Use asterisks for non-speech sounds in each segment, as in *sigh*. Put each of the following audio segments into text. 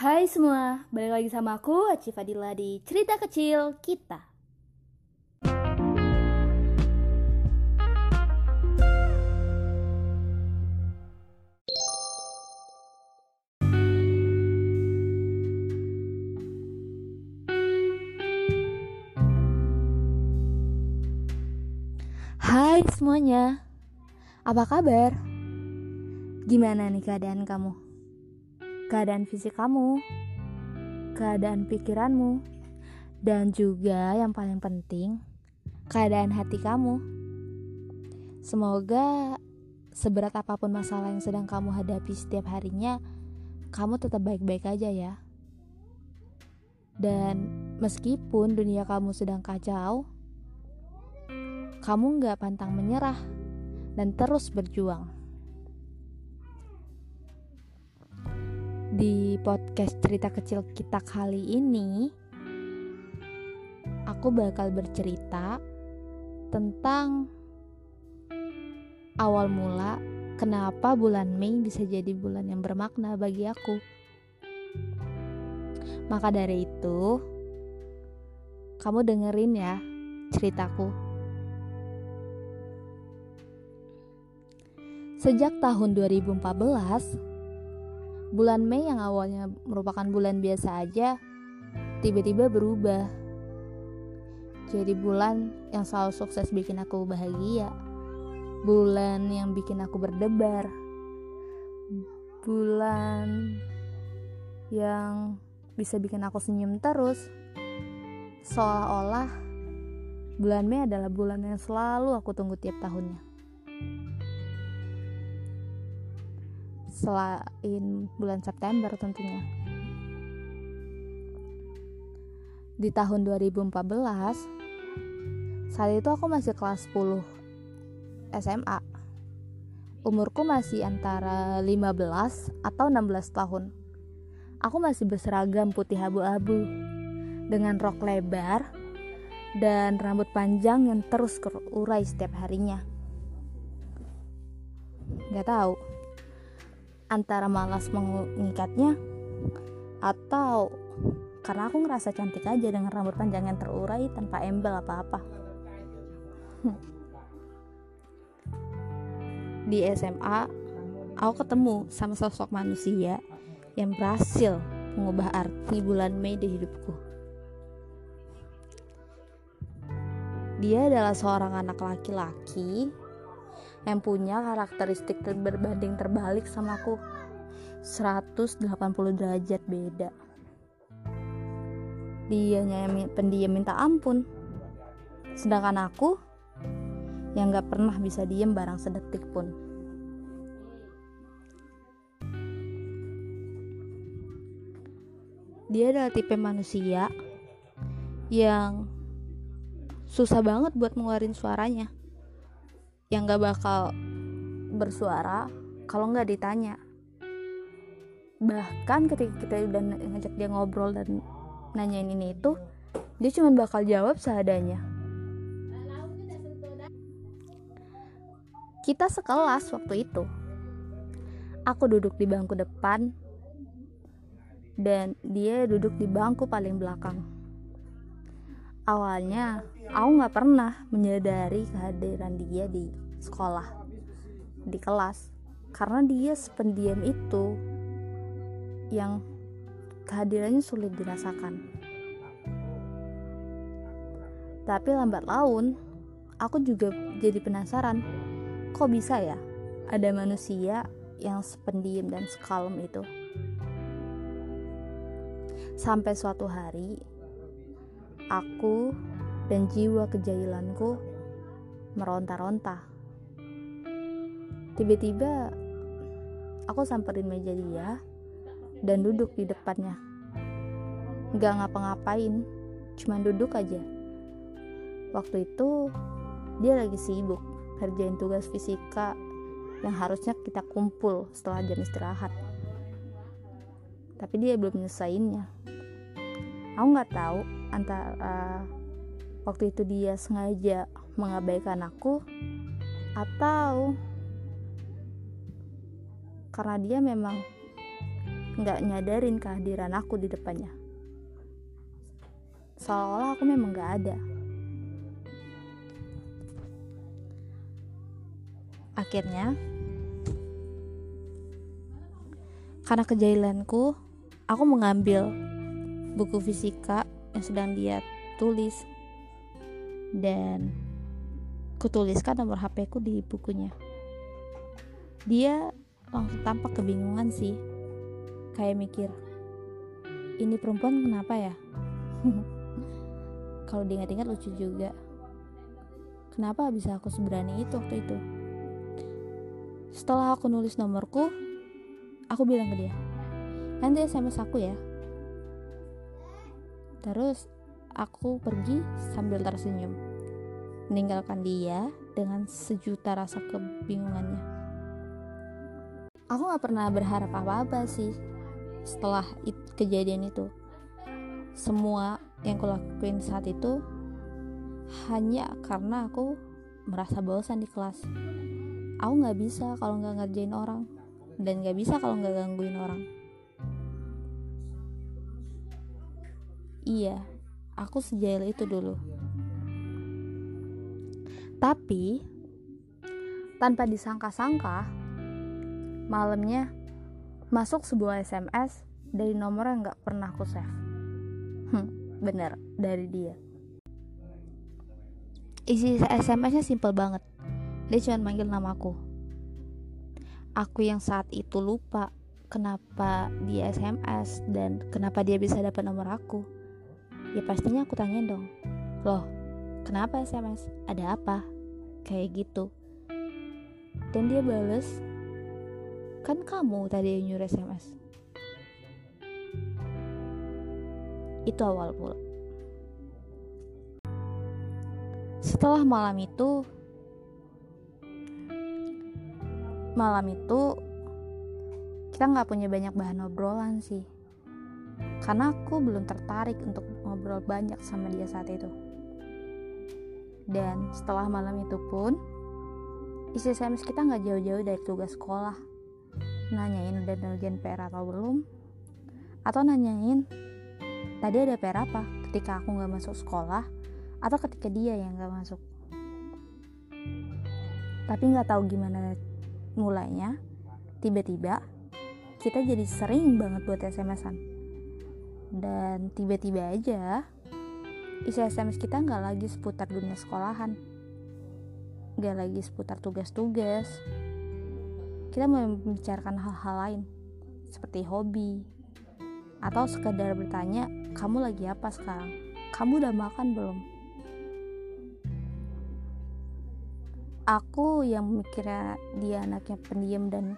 Hai semua, balik lagi sama aku Aci Fadila di Cerita Kecil Kita Hai semuanya, apa kabar? Gimana nih keadaan kamu? Keadaan fisik kamu, keadaan pikiranmu, dan juga yang paling penting, keadaan hati kamu. Semoga seberat apa pun masalah yang sedang kamu hadapi setiap harinya, kamu tetap baik-baik aja ya. Dan meskipun dunia kamu sedang kacau, kamu nggak pantang menyerah dan terus berjuang. Di podcast cerita kecil kita kali ini, aku bakal bercerita tentang awal mula kenapa bulan Mei bisa jadi bulan yang bermakna bagi aku. Maka dari itu, kamu dengerin ya ceritaku. Sejak tahun 2014, bulan Mei yang awalnya merupakan bulan biasa aja, tiba-tiba berubah. Jadi bulan yang selalu sukses bikin aku bahagia. Bulan yang bikin aku berdebar. Bulan yang bisa bikin aku senyum terus. Seolah-olah bulan Mei adalah bulan yang selalu aku tunggu tiap tahunnya. Selain bulan September tentunya. Di tahun 2014, saat itu aku masih kelas 10 SMA. Umurku masih antara 15 atau 16 tahun. Aku masih berseragam putih abu-abu dengan rok lebar dan rambut panjang yang terus terurai setiap harinya. Gak tahu antara malas mengikatnya atau karena aku ngerasa cantik aja dengan rambut panjang yang terurai tanpa embel apa-apa. *laughs* Di SMA, aku ketemu sama sosok manusia yang berhasil mengubah arti bulan Mei di hidupku. Dia adalah seorang anak laki-laki yang punya karakteristik berbanding terbalik sama aku. 180 derajat beda. Dia pendiam minta ampun. Sedangkan aku yang gak pernah bisa diem barang sedetik pun. Dia adalah tipe manusia yang susah banget buat ngeluarin suaranya yang gak bakal bersuara kalau nggak ditanya. Bahkan ketika kita udah ngajak dia ngobrol dan nanyain ini itu dia cuma bakal jawab seadanya. Kita sekelas waktu itu. Aku duduk di bangku depan dan dia duduk di bangku paling belakang awalnya aku nggak pernah menyadari kehadiran dia di sekolah di kelas. Karena dia sependiam itu yang kehadirannya sulit dirasakan. Tapi lambat laun aku juga jadi penasaran kok bisa ya ada manusia yang sependiam dan sekalem itu? Sampai suatu hari aku dan jiwa kejailanku meronta-ronta. Tiba-tiba aku samperin meja dia dan duduk di depannya. Gak ngapa-ngapain, cuma duduk aja. Waktu itu dia lagi sibuk kerjain tugas fisika yang harusnya kita kumpul setelah jam istirahat. Tapi dia belum nyelesainnya. Aku nggak tahu antara uh, waktu itu dia sengaja mengabaikan aku atau karena dia memang nggak nyadarin kehadiran aku di depannya. Seolah-olah aku memang nggak ada. Akhirnya karena kejahilanku aku mengambil buku fisika yang sedang dia tulis. Dan kutuliskan nomor HP ku di bukunya. Dia langsung tampak kebingungan sih. Kayak mikir ini perempuan kenapa ya? *laughs* Kalau diingat-ingat lucu juga. Kenapa bisa aku seberani itu waktu itu? Setelah aku nulis nomorku aku bilang ke dia nanti SMS aku ya terus aku pergi sambil tersenyum. Meninggalkan dia dengan sejuta rasa kebingungannya. Aku gak pernah berharap apa-apa sih setelah it, kejadian itu. Semua yang kulakuin saat itu hanya karena aku merasa bosan di kelas. Aku nggak bisa kalau nggak ngerjain orang dan nggak bisa kalau nggak gangguin orang iya aku sejahil itu dulu tapi tanpa disangka-sangka malamnya masuk sebuah SMS dari nomor yang gak pernah aku save. Hmm, bener, dari dia. Isi SMS-nya simple banget. Dia cuma manggil namaku. Aku yang saat itu lupa kenapa dia SMS dan kenapa dia bisa dapat nomor aku. Ya pastinya aku tanya dong. Loh, kenapa SMS? Ada apa? Kayak gitu. Dan dia bales, Kan kamu tadi yang nyuruh SMS. Itu awal mula. Setelah malam itu, malam itu kita nggak punya banyak bahan obrolan sih karena aku belum tertarik untuk ngobrol banyak sama dia saat itu. Dan setelah malam itu pun isi SMS kita nggak jauh-jauh dari tugas sekolah. Nanyain udah ngerjain PR atau belum? Atau nanyain tadi ada PR apa? Ketika aku nggak masuk sekolah atau ketika dia yang nggak masuk? Tapi nggak tahu gimana mulainya tiba-tiba kita jadi sering banget buat SMS-an dan tiba-tiba aja isi SMS kita nggak lagi seputar dunia sekolahan. Nggak lagi seputar tugas-tugas. Kita membicarakan hal-hal lain seperti hobi atau sekedar bertanya kamu lagi apa sekarang? Kamu udah makan belum? Aku yang mikirnya dia anaknya pendiam dan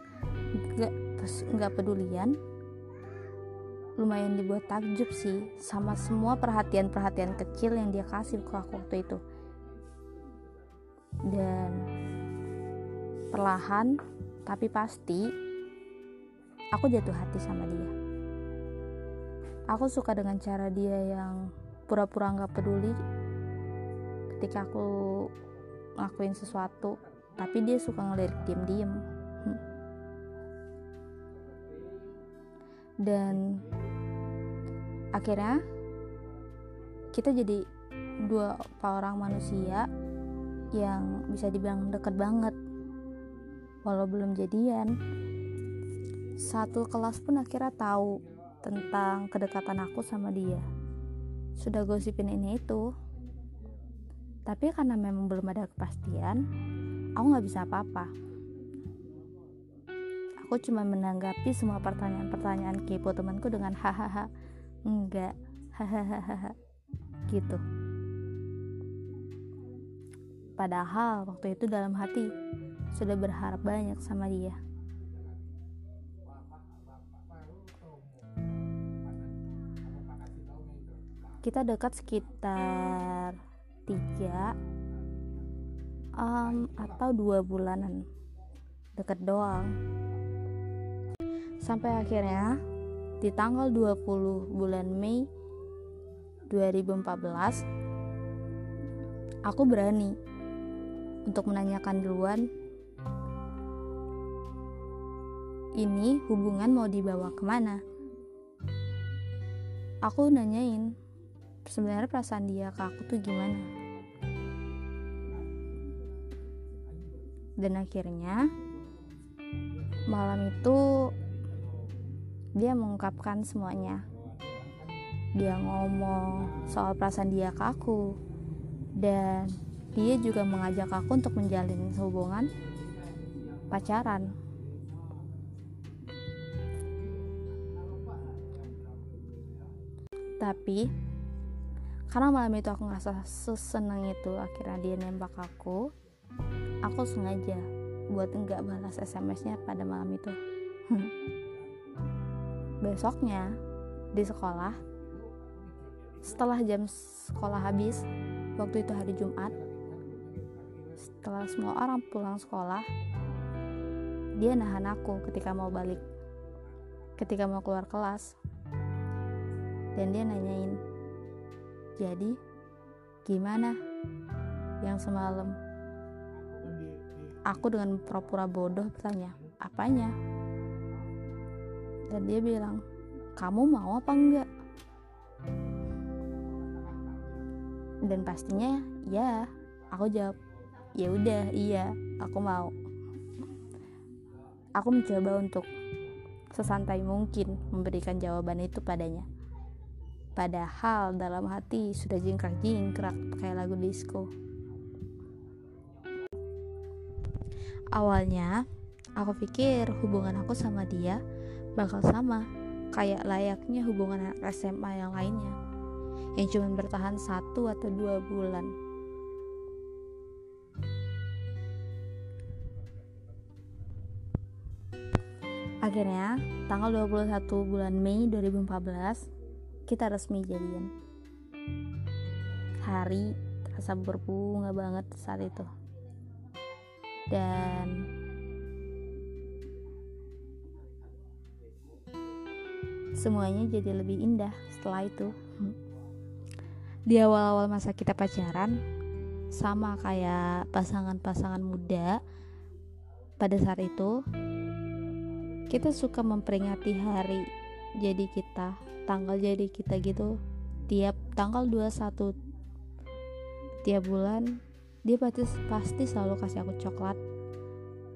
gak, gak pedulian lumayan dibuat takjub sih sama semua perhatian-perhatian kecil yang dia kasih ke aku waktu itu. Dan perlahan tapi pasti aku jatuh hati sama dia. Aku suka dengan cara dia yang pura-pura nggak peduli ketika aku ngelakuin sesuatu tapi dia suka ngelirik diem-diem. Hmm. dan akhirnya kita jadi dua orang manusia yang bisa dibilang deket banget. Walau belum jadian. Satu kelas pun akhirnya tahu tentang kedekatan aku sama dia. Sudah gosipin ini itu. Tapi karena memang belum ada kepastian aku nggak bisa apa-apa. Aku cuma menanggapi semua pertanyaan-pertanyaan kepo temanku dengan hahaha enggak. Hahaha. Gitu. Padahal waktu itu dalam hati sudah berharap banyak sama dia. Kita dekat sekitar tiga um, atau dua bulanan. Dekat doang. Sampai akhirnya di tanggal 20 bulan Mei 2014 aku berani untuk menanyakan duluan ini hubungan mau dibawa ke mana? Aku nanyain sebenarnya perasaan dia ke aku tuh gimana? Dan akhirnya malam itu dia mengungkapkan semuanya. Dia ngomong soal perasaan dia ke aku. Dan dia juga mengajak aku untuk menjalin hubungan pacaran. Tapi karena malam itu aku ngerasa seseneng itu akhirnya dia nembak aku aku sengaja buat enggak balas SMS-nya pada malam itu *laughs* besoknya di sekolah setelah jam sekolah habis waktu itu hari Jumat setelah semua orang pulang sekolah dia nahan aku ketika mau balik ketika mau keluar kelas. Dan dia nanyain jadi gimana yang semalam? Aku dengan pura-pura bodoh bertanya apanya dan dia bilang kamu mau apa enggak? Dan pastinya ya aku jawab ya udah iya aku mau. Aku mencoba untuk sesantai mungkin memberikan jawaban itu padanya. Padahal dalam hati sudah jingkrak-jingkrak kayak lagu disco. Awalnya aku pikir hubungan aku sama dia bakal sama kayak layaknya hubungan anak SMA yang lainnya yang cuma bertahan satu atau dua bulan. Akhirnya, tanggal 21 bulan Mei 2014, kita resmi jadian. Hari terasa berbunga banget saat itu. Dan semuanya jadi lebih indah setelah itu. Di awal-awal masa kita pacaran sama kayak pasangan-pasangan muda pada saat itu kita suka memperingati hari jadi kita tanggal jadi kita gitu. Tiap tanggal 21 tiap bulan dia pasti pasti selalu kasih aku coklat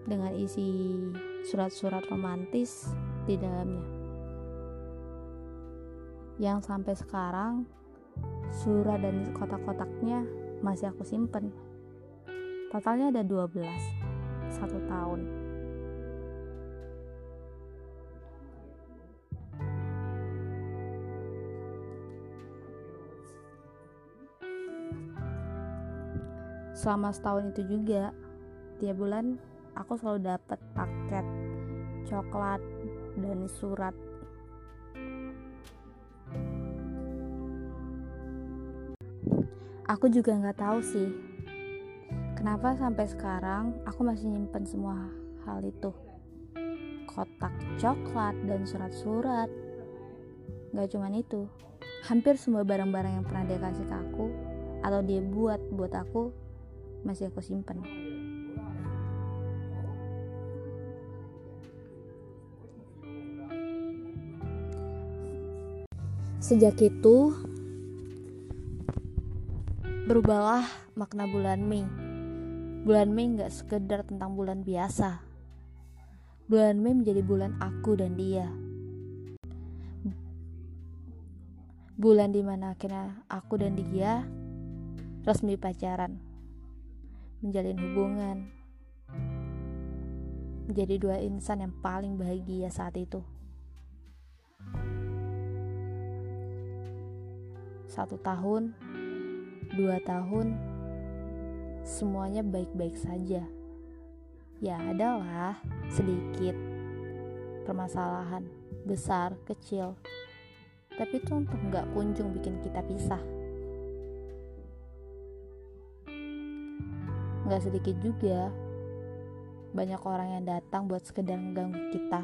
dengan isi surat-surat romantis di dalamnya yang sampai sekarang Surat dan kotak-kotaknya masih aku simpen. Totalnya ada 12. Satu tahun. Selama setahun itu juga, tiap bulan aku selalu dapat paket coklat dan surat Aku juga nggak tahu sih kenapa sampai sekarang aku masih nyimpen semua hal itu. Kotak coklat dan surat-surat. Gak cuman itu, hampir semua barang-barang yang pernah dia kasih ke aku atau dia buat buat aku masih aku simpen. Sejak itu, Berubahlah makna bulan Mei. Bulan Mei nggak sekedar tentang bulan biasa. Bulan Mei menjadi bulan aku dan dia. Bulan di mana akhirnya aku dan dia resmi pacaran, menjalin hubungan, menjadi dua insan yang paling bahagia saat itu. Satu tahun dua tahun semuanya baik-baik saja. Ya adalah sedikit permasalahan besar kecil, tapi itu untuk nggak kunjung bikin kita pisah. Nggak sedikit juga banyak orang yang datang buat sekedar mengganggu kita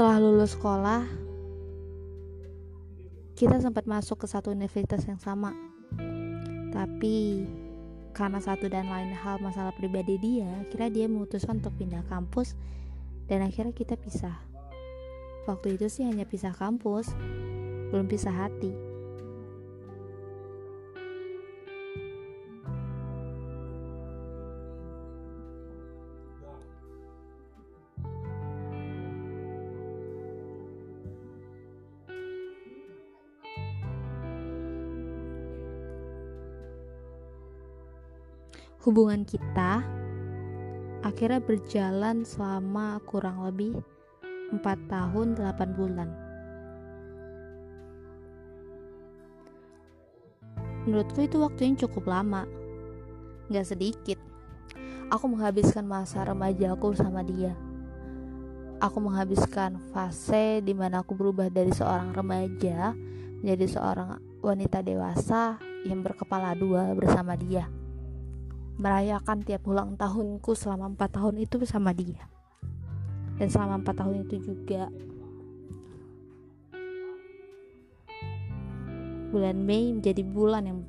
Setelah lulus sekolah, kita sempat masuk ke satu universitas yang sama. Tapi karena satu dan lain hal masalah pribadi dia kira dia memutuskan untuk pindah kampus dan akhirnya kita pisah. Waktu itu sih hanya pisah kampus belum pisah hati hubungan kita akhirnya berjalan selama kurang lebih 4 tahun 8 bulan. Menurutku itu waktu yang cukup lama. Gak sedikit. Aku menghabiskan masa remaja aku sama dia. Aku menghabiskan fase di mana aku berubah dari seorang remaja menjadi seorang wanita dewasa yang berkepala dua bersama dia merayakan tiap ulang tahunku selama empat tahun itu bersama dia. Dan selama empat tahun itu juga. Bulan Mei menjadi bulan yang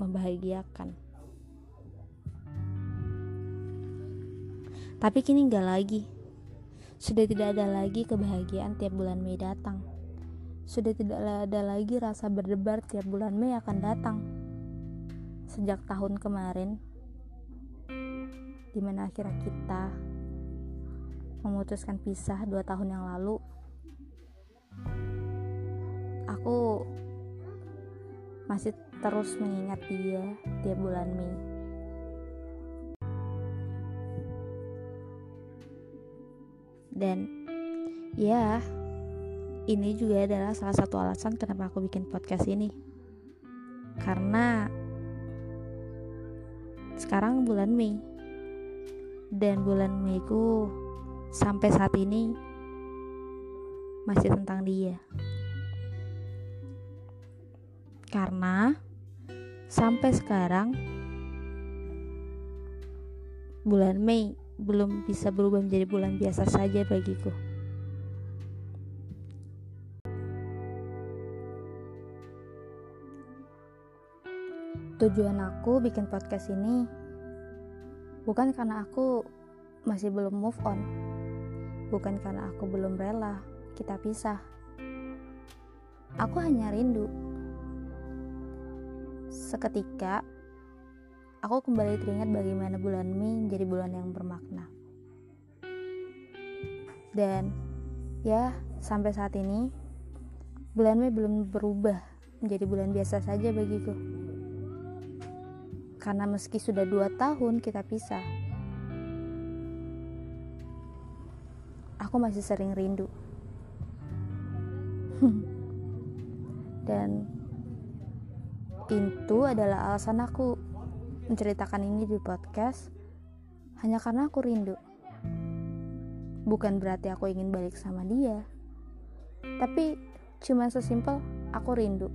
membahagiakan. Tapi kini enggak lagi. Sudah tidak ada lagi kebahagiaan tiap bulan Mei datang. Sudah tidak ada lagi rasa berdebar tiap bulan Mei akan datang. Sejak tahun kemarin di mana akhirnya kita memutuskan pisah dua tahun yang lalu. Aku masih terus mengingat dia tiap bulan Mei. Dan ya ini juga adalah salah satu alasan kenapa aku bikin podcast ini. Karena sekarang bulan Mei dan bulan Mei ku sampai saat ini masih tentang dia karena sampai sekarang bulan Mei belum bisa berubah menjadi bulan biasa saja bagiku. Tujuan aku bikin podcast ini Bukan karena aku masih belum move on. Bukan karena aku belum rela kita pisah. Aku hanya rindu. Seketika, aku kembali teringat bagaimana bulan Mei menjadi bulan yang bermakna. Dan ya, sampai saat ini bulan Mei belum berubah menjadi bulan biasa saja bagiku. Karena meski sudah dua tahun kita pisah, aku masih sering rindu. *laughs* Dan itu adalah alasan aku menceritakan ini di podcast hanya karena aku rindu. Bukan berarti aku ingin balik sama dia, tapi cuma sesimpel aku rindu.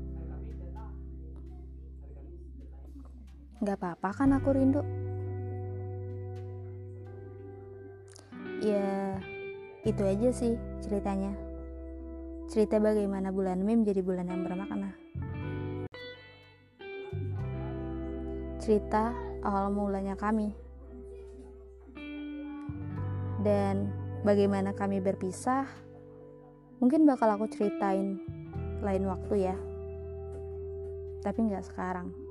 Gak apa-apa kan aku rindu? Ya, itu aja sih ceritanya. Cerita bagaimana bulan Mei menjadi bulan yang bermakna. Cerita awal mulanya kami. Dan bagaimana kami berpisah, mungkin bakal aku ceritain lain waktu ya. Tapi nggak sekarang.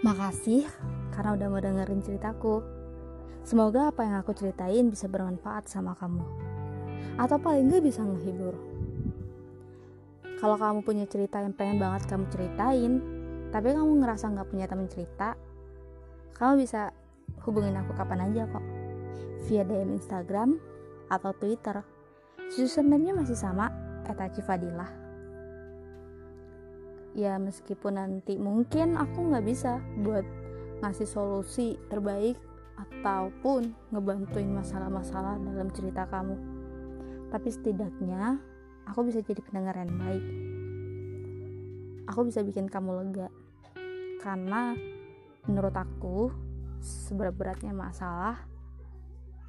Makasih karena udah mau dengerin ceritaku. Semoga apa yang aku ceritain bisa bermanfaat sama kamu. Atau paling gak bisa ngehibur. Kalau kamu punya cerita yang pengen banget kamu ceritain, tapi kamu ngerasa gak punya teman cerita, kamu bisa hubungin aku kapan aja kok. Via DM Instagram atau Twitter. Username-nya masih sama, Fadilah ya meskipun nanti mungkin aku nggak bisa buat ngasih solusi terbaik ataupun ngebantuin masalah-masalah dalam cerita kamu. Tapi setidaknya aku bisa jadi pendengar yang baik. Aku bisa bikin kamu lega. Karena menurut aku seberat-beratnya masalah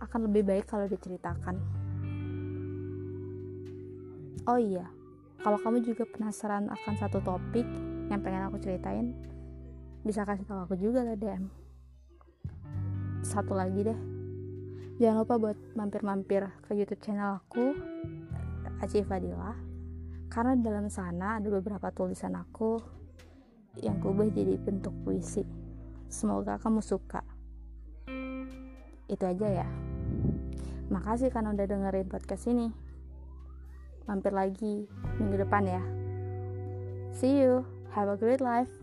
akan lebih baik kalau diceritakan. Oh iya, kalau kamu juga penasaran akan satu topik yang pengen aku ceritain, bisa kasih tahu aku juga lah DM. Satu lagi deh, jangan lupa buat mampir-mampir ke YouTube channel aku, Aci Fadila, karena dalam sana ada beberapa tulisan aku yang kubah jadi bentuk puisi. Semoga kamu suka. Itu aja ya. Makasih karena udah dengerin podcast ini mampir lagi minggu depan ya. See you. Have a great life.